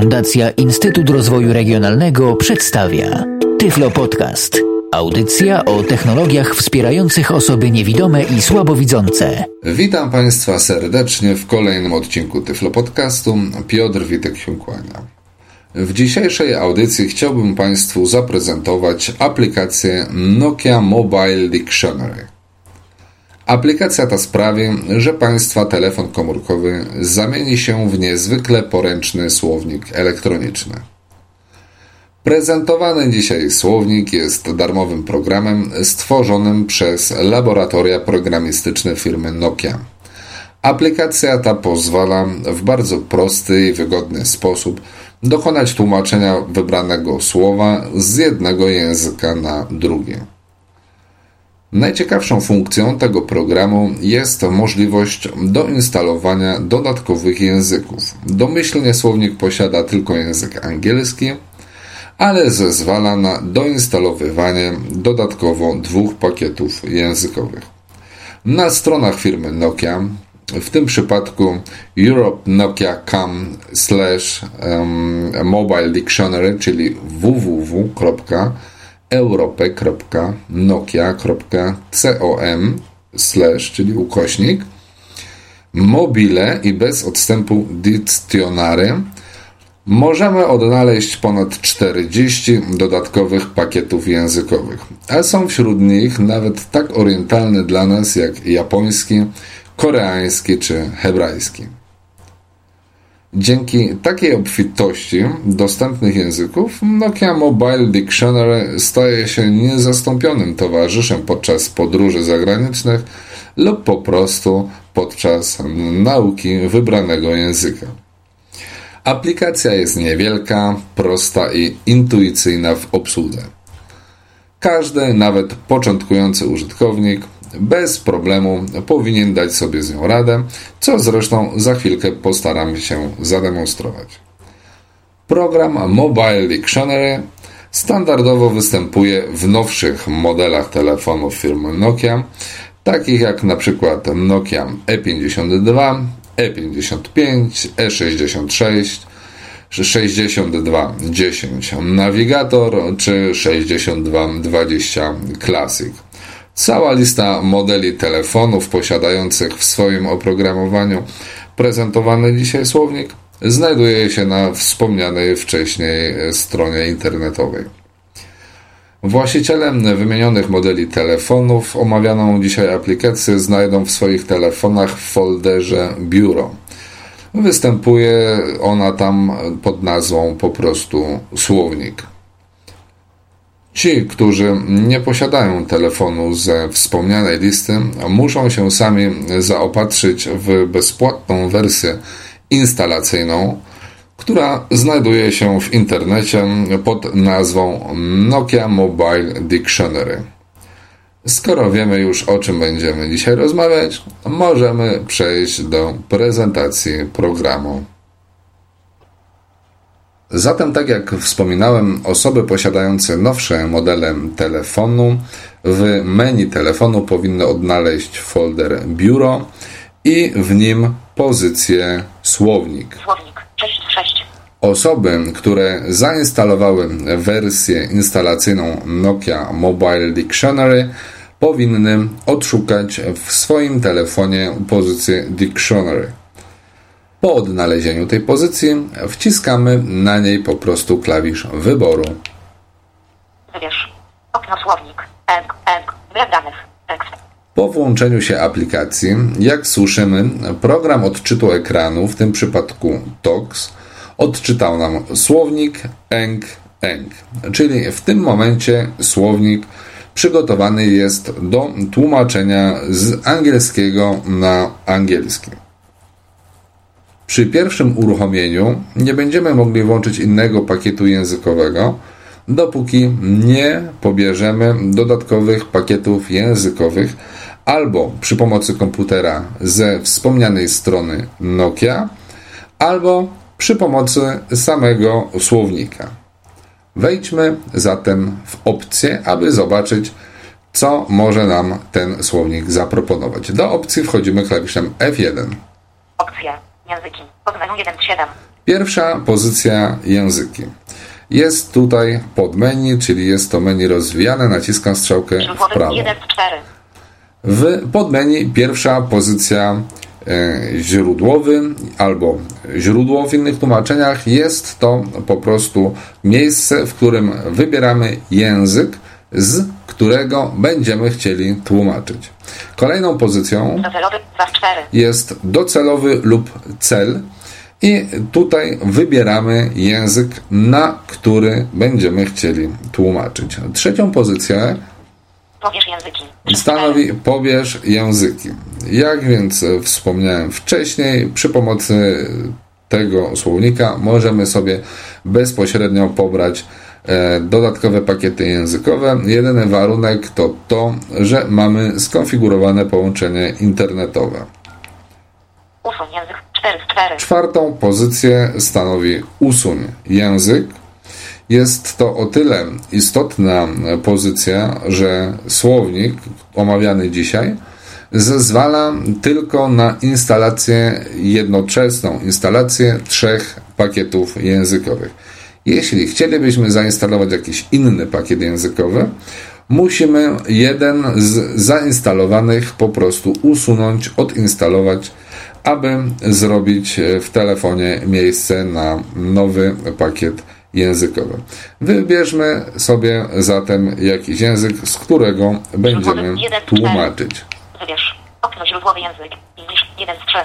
Fundacja Instytut Rozwoju Regionalnego przedstawia Tyflo Podcast. Audycja o technologiach wspierających osoby niewidome i słabowidzące. Witam Państwa serdecznie w kolejnym odcinku Tyflo Podcastu. Piotr Witek się kłania. W dzisiejszej audycji chciałbym Państwu zaprezentować aplikację Nokia Mobile Dictionary. Aplikacja ta sprawi, że Państwa telefon komórkowy zamieni się w niezwykle poręczny słownik elektroniczny. Prezentowany dzisiaj słownik jest darmowym programem stworzonym przez laboratoria programistyczne firmy Nokia. Aplikacja ta pozwala w bardzo prosty i wygodny sposób dokonać tłumaczenia wybranego słowa z jednego języka na drugi. Najciekawszą funkcją tego programu jest możliwość doinstalowania dodatkowych języków. Domyślnie słownik posiada tylko język angielski, ale zezwala na doinstalowywanie dodatkowo dwóch pakietów językowych. Na stronach firmy Nokia, w tym przypadku europe.nokia.com slash mobile dictionary, czyli www europe.nokia.com slash, czyli ukośnik mobile i bez odstępu dictionary możemy odnaleźć ponad 40 dodatkowych pakietów językowych, a są wśród nich nawet tak orientalne dla nas jak japoński, koreański czy hebrajski. Dzięki takiej obfitości dostępnych języków Nokia Mobile Dictionary staje się niezastąpionym towarzyszem podczas podróży zagranicznych lub po prostu podczas nauki wybranego języka. Aplikacja jest niewielka, prosta i intuicyjna w obsłudze. Każdy, nawet początkujący użytkownik, bez problemu powinien dać sobie z nią radę, co zresztą za chwilkę postaramy się zademonstrować. Program Mobile Dictionary standardowo występuje w nowszych modelach telefonów firmy Nokia, takich jak na przykład Nokia E52, E55, E66, 6210 Navigator czy 6220 Classic. Cała lista modeli telefonów posiadających w swoim oprogramowaniu prezentowany dzisiaj słownik znajduje się na wspomnianej wcześniej stronie internetowej. Właściciele wymienionych modeli telefonów omawianą dzisiaj aplikację znajdą w swoich telefonach w folderze Biuro. Występuje ona tam pod nazwą po prostu słownik. Ci, którzy nie posiadają telefonu ze wspomnianej listy, muszą się sami zaopatrzyć w bezpłatną wersję instalacyjną, która znajduje się w internecie pod nazwą Nokia Mobile Dictionary. Skoro wiemy już o czym będziemy dzisiaj rozmawiać, możemy przejść do prezentacji programu. Zatem, tak jak wspominałem, osoby posiadające nowsze modele telefonu w menu telefonu powinny odnaleźć folder biuro i w nim pozycję słownik. Słownik 6. Osoby, które zainstalowały wersję instalacyjną Nokia Mobile Dictionary powinny odszukać w swoim telefonie pozycję Dictionary. Po odnalezieniu tej pozycji wciskamy na niej po prostu klawisz wyboru. Wybierz. Okno słownik. Danych. Tekst. Po włączeniu się aplikacji, jak słyszymy, program odczytu ekranu, w tym przypadku TOX, odczytał nam słownik ENG ENG, czyli w tym momencie słownik przygotowany jest do tłumaczenia z angielskiego na angielski. Przy pierwszym uruchomieniu nie będziemy mogli włączyć innego pakietu językowego, dopóki nie pobierzemy dodatkowych pakietów językowych albo przy pomocy komputera ze wspomnianej strony Nokia, albo przy pomocy samego słownika. Wejdźmy zatem w opcję, aby zobaczyć, co może nam ten słownik zaproponować. Do opcji wchodzimy klawiszem F1. Opcje. Języki. Pod menu 1 7. Pierwsza pozycja języki. Jest tutaj pod menu, czyli jest to menu rozwijane, naciskam strzałkę w prawo. 1 z 4. W podmenu pierwsza pozycja e, źródłowy albo źródło w innych tłumaczeniach jest to po prostu miejsce, w którym wybieramy język, z którego będziemy chcieli tłumaczyć. Kolejną pozycją Docelowy 2 z 4. jest docelowy lub cel i tutaj wybieramy język, na który będziemy chcieli tłumaczyć. Trzecią pozycję Pobierz języki. 3 z 4. stanowi pobierz języki. Jak więc wspomniałem wcześniej, przy pomocy tego słownika możemy sobie bezpośrednio pobrać dodatkowe pakiety językowe. Jedyny warunek to to, że mamy skonfigurowane połączenie internetowe. Usuń język 4 z 4. Czwartą pozycję stanowi usuń język. Jest to o tyle istotna pozycja, że słownik omawiany dzisiaj zezwala tylko na instalację jednoczesną, instalację trzech pakietów językowych. Jeśli chcielibyśmy zainstalować jakiś inny pakiet językowy, musimy jeden z zainstalowanych po prostu usunąć, odinstalować, aby zrobić w telefonie miejsce na nowy pakiet językowy. Wybierzmy sobie zatem jakiś język, z którego będziemy tłumaczyć. Wybierz. Okno źródłowy język. English 1 z 3.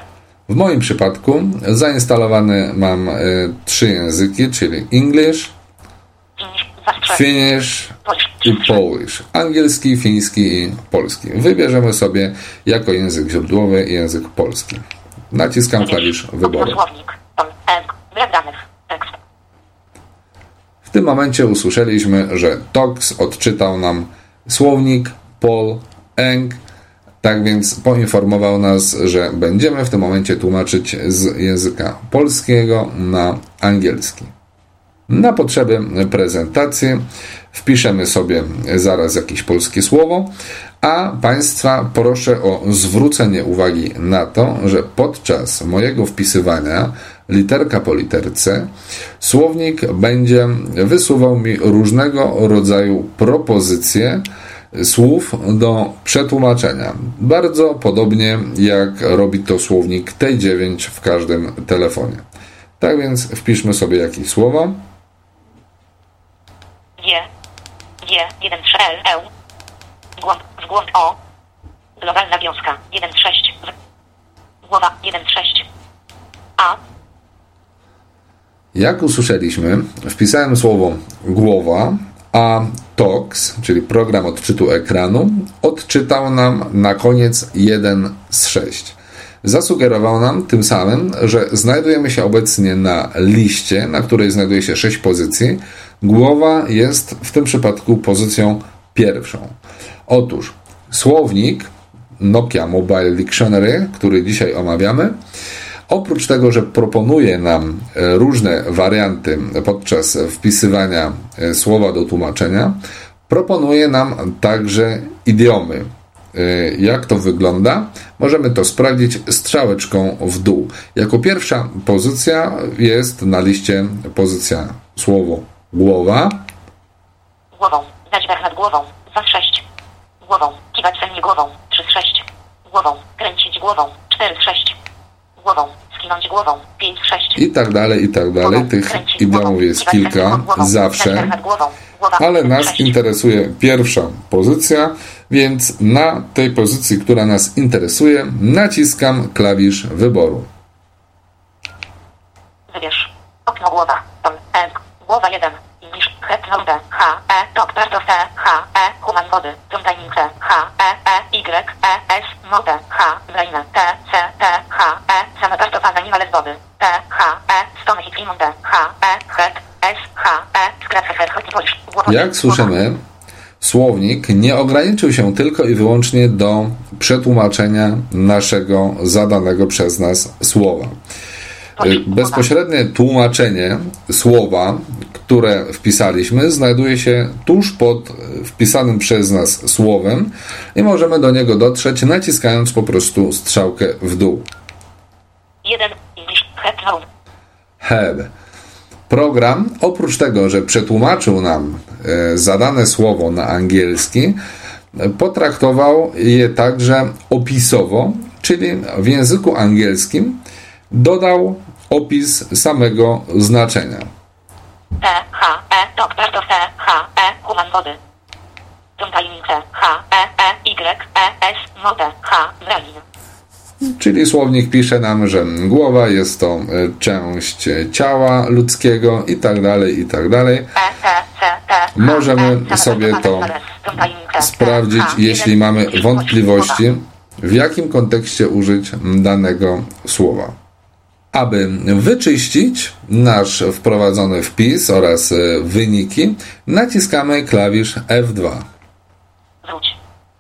W moim przypadku zainstalowane mam e, trzy języki, czyli English, English 2 z 3. Finnish Polish 3 i z 3. Polish. Angielski, fiński i polski. Wybierzemy sobie jako język źródłowy język polski. Naciskam klawisz wyboru. W tym momencie usłyszeliśmy, że TOX odczytał nam słownik Pol Eng. Tak więc poinformował nas, że będziemy w tym momencie tłumaczyć z języka polskiego na angielski. Na potrzeby prezentacji wpiszemy sobie zaraz jakieś polskie słowo, a Państwa proszę o zwrócenie uwagi na to, że podczas mojego wpisywania literka po literce słownik będzie wysuwał mi różnego rodzaju propozycje słów do przetłumaczenia. Bardzo podobnie jak robi to słownik T9 w każdym telefonie. Tak więc wpiszmy sobie jakieś słowo. G. G. 1 3 L. L. Głąb. W głąb O. Globalna wiązka. 1 6. W. Głowa. 1 6. A. Jak usłyszeliśmy, wpisałem słowo głowa, a TOX, czyli program odczytu ekranu, odczytał nam na koniec 1 z 6. Zasugerował nam tym samym, że znajdujemy się obecnie na liście, na której znajduje się 6 pozycji. Głowa jest w tym przypadku pozycją pierwszą. Otóż słownik Nokia Mobile Dictionary, który dzisiaj omawiamy, Oprócz tego, że proponuje nam e, różne warianty podczas wpisywania e, słowa do tłumaczenia, proponuje nam także idiomy. E, Jak to wygląda? Możemy to sprawdzić strzałeczką w dół. Jako pierwsza pozycja jest na liście pozycja słowo głowa, Głową. Dach nad głową. 2 z 6. Głową. Kiwać sennie głową. 3 z 6. Głową. Kręcić głową. 4 z 6. Głową. Skinąć głową. 5 z 6. i tak dalej, i tak dalej. Głową. Tych Kręcić idiomów jest kilka głową. Zawsze. głową. Głowa. ale 1 z nas 6. interesuje pierwsza pozycja, więc na tej pozycji, która nas interesuje, naciskam klawisz wyboru. Wybierz. Okno głowa. Tom. E. Głowa 1. English. Het Node. H. E. Top E. H. E. Human wody. Timing T. H. E. E. Y. E. S. Node. H. Brain. T. C. T. H. E. Same part of animales wody. T. H. E. Stone hit limonde. H. E. Het. S. H. E. Head hot polish. Głowa. Jak słyszymy, słownik nie ograniczył się tylko i wyłącznie do przetłumaczenia naszego zadanego przez nas słowa. Bezpośrednie tłumaczenie słowa, które wpisaliśmy, znajduje się tuż pod wpisanym przez nas słowem i możemy do niego dotrzeć naciskając po prostu strzałkę w dół. 1. English. Het Node. head. Program, oprócz tego, że przetłumaczył nam e, zadane słowo na angielski, potraktował je także opisowo, czyli w języku angielskim dodał opis samego znaczenia. T, H, E, doktor to C, H, E, human wody. Są tajemnice, H, E, E, Y, E, S, motę, H, brain. Czyli słownik pisze nam, że głowa jest to e, część ciała ludzkiego i tak dalej, i tak dalej. E, Możemy E, sobie to sprawdzić, H, jeśli mamy wątpliwości, w jakim kontekście użyć danego słowa. Aby wyczyścić nasz wprowadzony wpis oraz e, wyniki, naciskamy klawisz F2. Wróć.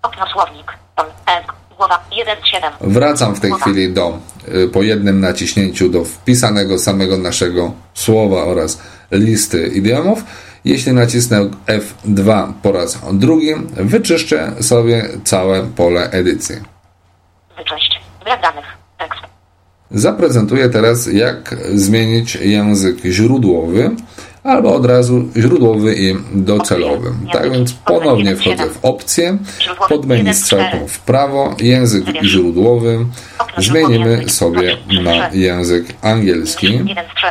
Okno słownik. Tom, głowa, 1, 7. Wracam w tej chwili do, y, po jednym naciśnięciu do wpisanego samego naszego słowa oraz listy idiomów. Jeśli nacisnę F2 po raz drugi, wyczyszczę sobie całe pole edycji. Wyczyść. Brak danych. Zaprezentuję teraz, jak zmienić język źródłowy albo od razu źródłowy i docelowy. Tak więc ponownie wchodzę w opcję, pod menu strzałką w prawo, język źródłowy, zmienimy sobie na język angielski. 1 z 3.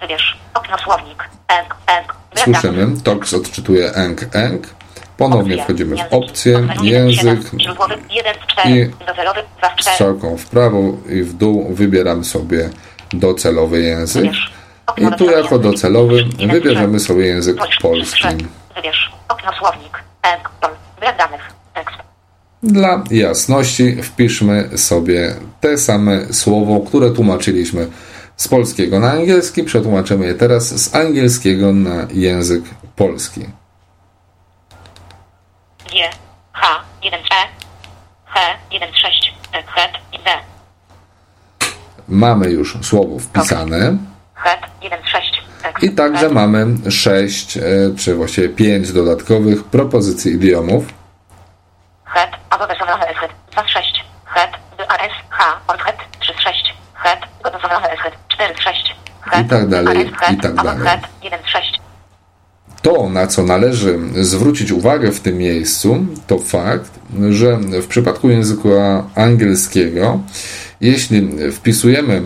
Wybierz. Okno słownik. Eng, eng. Brak Słyszymy. TOX odczytuje eng, eng. Ponownie wchodzimy w opcję, język, siedem. Źródłowy 1 z 4. i Docelowy 2 z 4. strzałką w prawo i w dół wybieram sobie docelowy język. I tu jako docelowy wybierzemy sobie język polski. Dla jasności wpiszmy sobie te same słowo, które tłumaczyliśmy z polskiego na angielski. Przetłumaczymy je teraz z angielskiego na język polski. G, H, 1 E, H, 1 6, Het i D. Mamy już słowo wpisane Het, 1 6. Tekst. i także mamy 6, czy właściwie 5 dodatkowych propozycji idiomów. Het, agodosowane es het, 2 z 6. Het, de AS, H, od het, 3 z 6. Het, godosowane es het, 4 z 6. Het, I tak dalej, i tak dalej. Het, 1 z 6. To, na co należy zwrócić uwagę w tym miejscu, to fakt, że w przypadku języka angielskiego, jeśli wpisujemy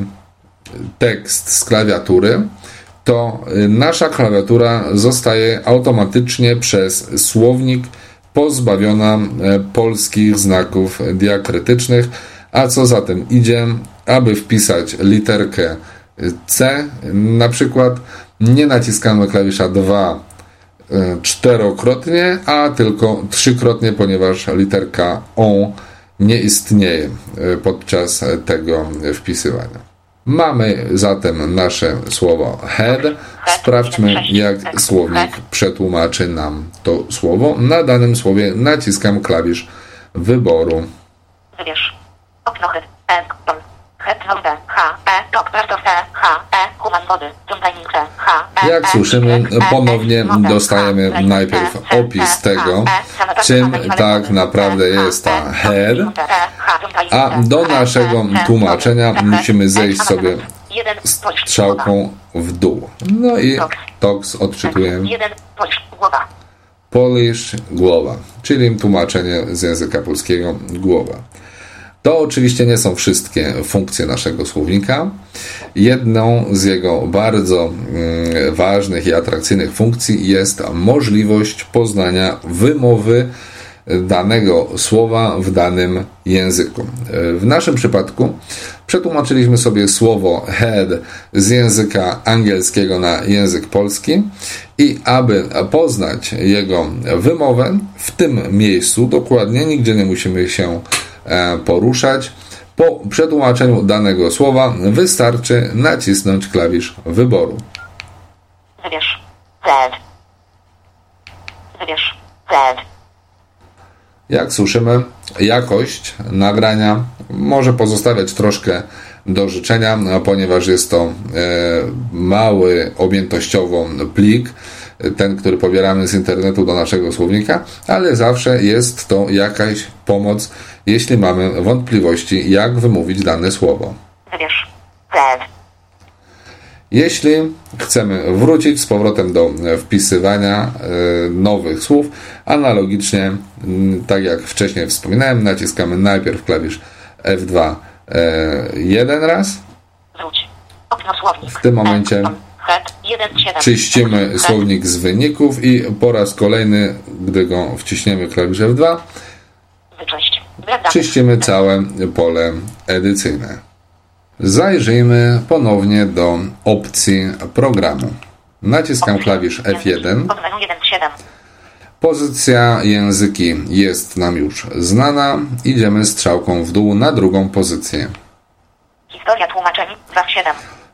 tekst z klawiatury, to nasza klawiatura zostaje automatycznie przez słownik pozbawiona e, polskich znaków diakrytycznych, a co za tym idzie, aby wpisać literkę C, na przykład nie naciskamy klawisza 2 e, czterokrotnie, a tylko trzykrotnie, ponieważ literka O nie istnieje e, podczas tego wpisywania. Mamy zatem nasze słowo head. Sprawdźmy, jak słownik przetłumaczy nam to słowo. Na danym słowie naciskam klawisz wyboru. Wybierz. Okno het, E, tom. Het, no, D, H, E, tok, H, E, human E, Jak słyszymy, ponownie dostajemy najpierw opis tego, czym tak naprawdę jest ta head, H, zątajnice, a do naszego tłumaczenia musimy zejść sobie strzałką w dół. No i TOX odczytuje głowa. Jeden, polisz, głowa. Polish głowa, czyli tłumaczenie z języka polskiego głowa. To oczywiście nie są wszystkie funkcje naszego słownika. Jedną z jego bardzo mm, ważnych i atrakcyjnych funkcji jest możliwość poznania wymowy danego słowa w danym języku. W naszym przypadku przetłumaczyliśmy sobie słowo head z języka angielskiego na język polski i aby poznać jego wymowę w tym miejscu dokładnie, nigdzie nie musimy się poruszać. Po przetłumaczeniu danego słowa wystarczy nacisnąć klawisz wyboru. Wybierz. Z. Wybierz. Z. Jak słyszymy, jakość nagrania może pozostawiać troszkę do życzenia, ponieważ jest to e, mały objętościowo plik, ten, który pobieramy z internetu do naszego słownika, ale zawsze jest to jakaś pomoc, jeśli mamy wątpliwości, jak wymówić dane słowo. Jeśli chcemy wrócić z powrotem do wpisywania e, nowych słów, analogicznie, tak jak wcześniej wspominałem, naciskamy najpierw klawisz F2 e, jeden raz. Wróć. Okno słownik. W tym momencie Het 1 7. czyścimy słownik z wyników i po raz kolejny, gdy go wciśniemy klawisz F2, Wyczyść. Brak danych. czyścimy całe pole edycyjne. Zajrzyjmy ponownie do opcji programu. Naciskam klawisz F1. Pod menu 1 7. Pozycja języki jest nam już znana. Idziemy strzałką w dół na drugą pozycję. Historia tłumaczeń 2 7.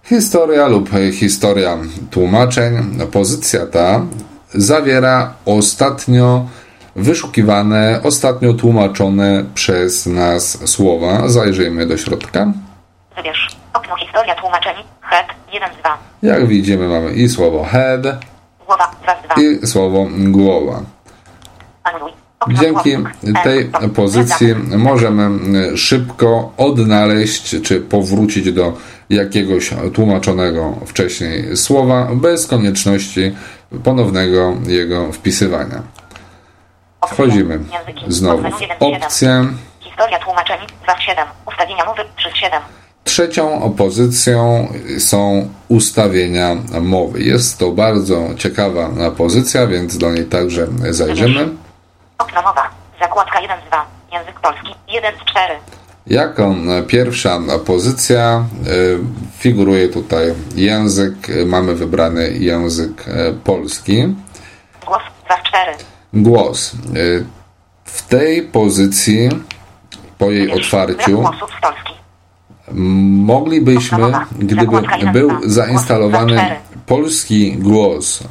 Historia lub historia tłumaczeń. Pozycja ta zawiera ostatnio wyszukiwane, ostatnio tłumaczone przez nas słowa. Zajrzyjmy do środka. Wybierz. Okno historia tłumaczeń. Het 1 z 2. Jak widzimy, mamy i słowo head, Głowa 2 z 2. i słowo głowa. Anuluj. Dzięki tej pozycji możemy szybko odnaleźć czy powrócić do jakiegoś tłumaczonego wcześniej słowa bez konieczności ponownego jego wpisywania. Wchodzimy znowu w menu 1 7. opcję. Historia tłumaczeń 2 7. Ustawienia mowy 3 7. Trzecią pozycją są ustawienia mowy. Jest to bardzo ciekawa pozycja, więc do niej także zajrzymy. Okno mowa. Zakładka 1 z 2. Język polski 1 z 4. Jako pierwsza pozycja y, figuruje tutaj język, mamy wybrany język polski. Głos 2 z 4. Głos. W tej pozycji, po jej otwarciu, moglibyśmy, gdyby był zainstalowany polski głos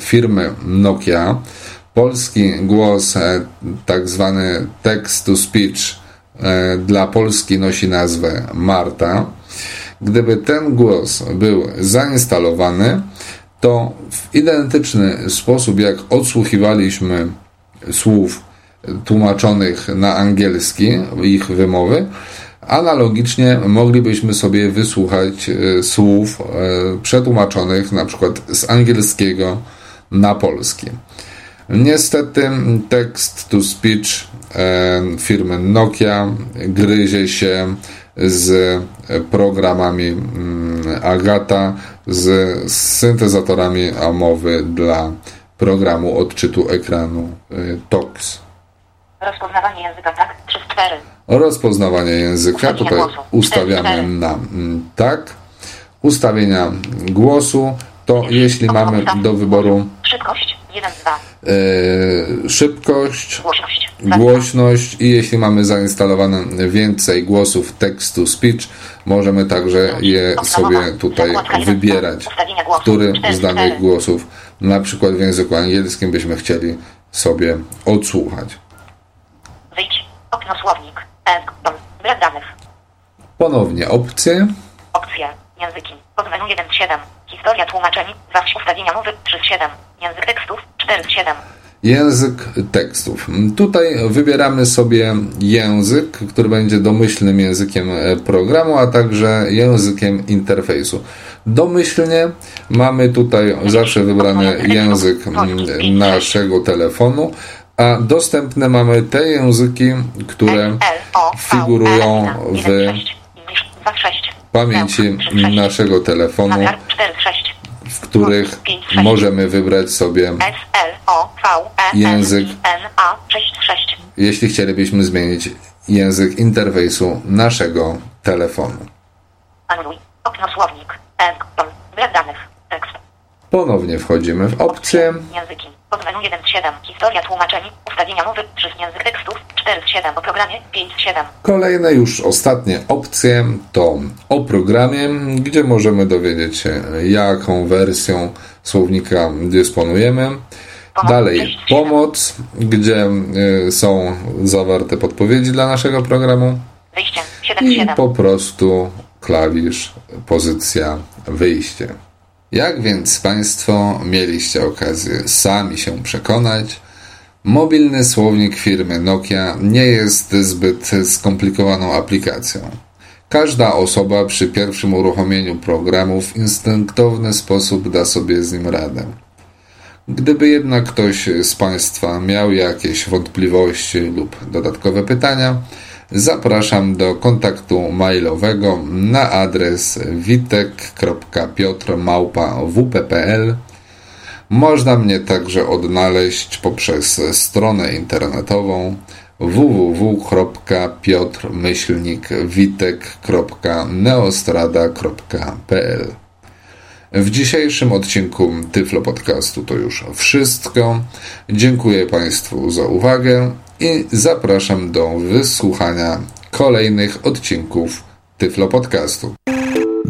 firmy Nokia, polski głos, e, tak zwany text to speech e, dla Polski nosi nazwę Marta. Gdyby ten głos był zainstalowany, to w identyczny sposób jak odsłuchiwaliśmy słów tłumaczonych na angielski, ich wymowy, analogicznie moglibyśmy sobie wysłuchać e, słów e, przetłumaczonych na przykład z angielskiego na polski. Niestety tekst to speech e, firmy Nokia gryzie się z programami mm, Agata, z syntezatorami mowy dla programu odczytu ekranu e, TOX. Rozpoznawanie języka tak 3 z 4. Rozpoznawanie języka tutaj głosu. ustawiamy na mm, tak. Ustawienia głosu to jeśli mamy do wyboru Szybkość 1 z 2. e, szybkość, Głośność 2 z 2. głośność i jeśli mamy zainstalowane więcej głosów text to speech, możemy także je sobie tutaj wybierać, który z danych głosów, na przykład w języku angielskim byśmy chcieli sobie odsłuchać. Wyjdź. Okno słownik. Brak danych. Ponownie opcje. Opcje. Języki. Pod menu 1 z 7. Historia tłumaczeń. 2 ustawienia mowy 3 z 7. Język tekstów 4 z 7. Język tekstów. Tutaj wybieramy sobie język, który będzie domyślnym językiem e, programu, a także językiem interfejsu. Domyślnie mamy tutaj zawsze wybrany język naszego telefonu, a dostępne mamy te języki, które figurują w 1, 6. English 2 z 6. pamięci naszego telefonu, których możemy wybrać sobie E, Język. N, A 6 z 6. jeśli chcielibyśmy zmienić język interfejsu naszego telefonu. Anuluj. Okno słownik. E. Brak danych. Tekst. Ponownie wchodzimy w opcję. Języki. Pod menu 1 z 7. Historia tłumaczeń. Ustawienia mowy 3 z język tekstów 4 z 7. O programie 5 z 7. Kolejne już ostatnie opcje to o programie, gdzie możemy dowiedzieć się, jaką wersją słownika dysponujemy. Dalej pomoc, gdzie y, są zawarte podpowiedzi dla naszego programu. Wyjście 7 z I 7. po prostu klawisz pozycja wyjście. Jak więc Państwo mieliście okazję sami się przekonać, mobilny słownik firmy Nokia nie jest zbyt skomplikowaną aplikacją. Każda osoba przy pierwszym uruchomieniu programu w instynktowny sposób da sobie z nim radę. Gdyby jednak ktoś z Państwa miał jakieś wątpliwości lub dodatkowe pytania, zapraszam do kontaktu mailowego na adres witek.piotrmałpa.wp.pl Można mnie także odnaleźć poprzez stronę internetową www.piotrmyślnikwitek.neostrada.pl W dzisiejszym odcinku Tyflo Podcastu to już wszystko. Dziękuję Państwu za uwagę i zapraszam do wysłuchania kolejnych odcinków Tyflo Podcastu.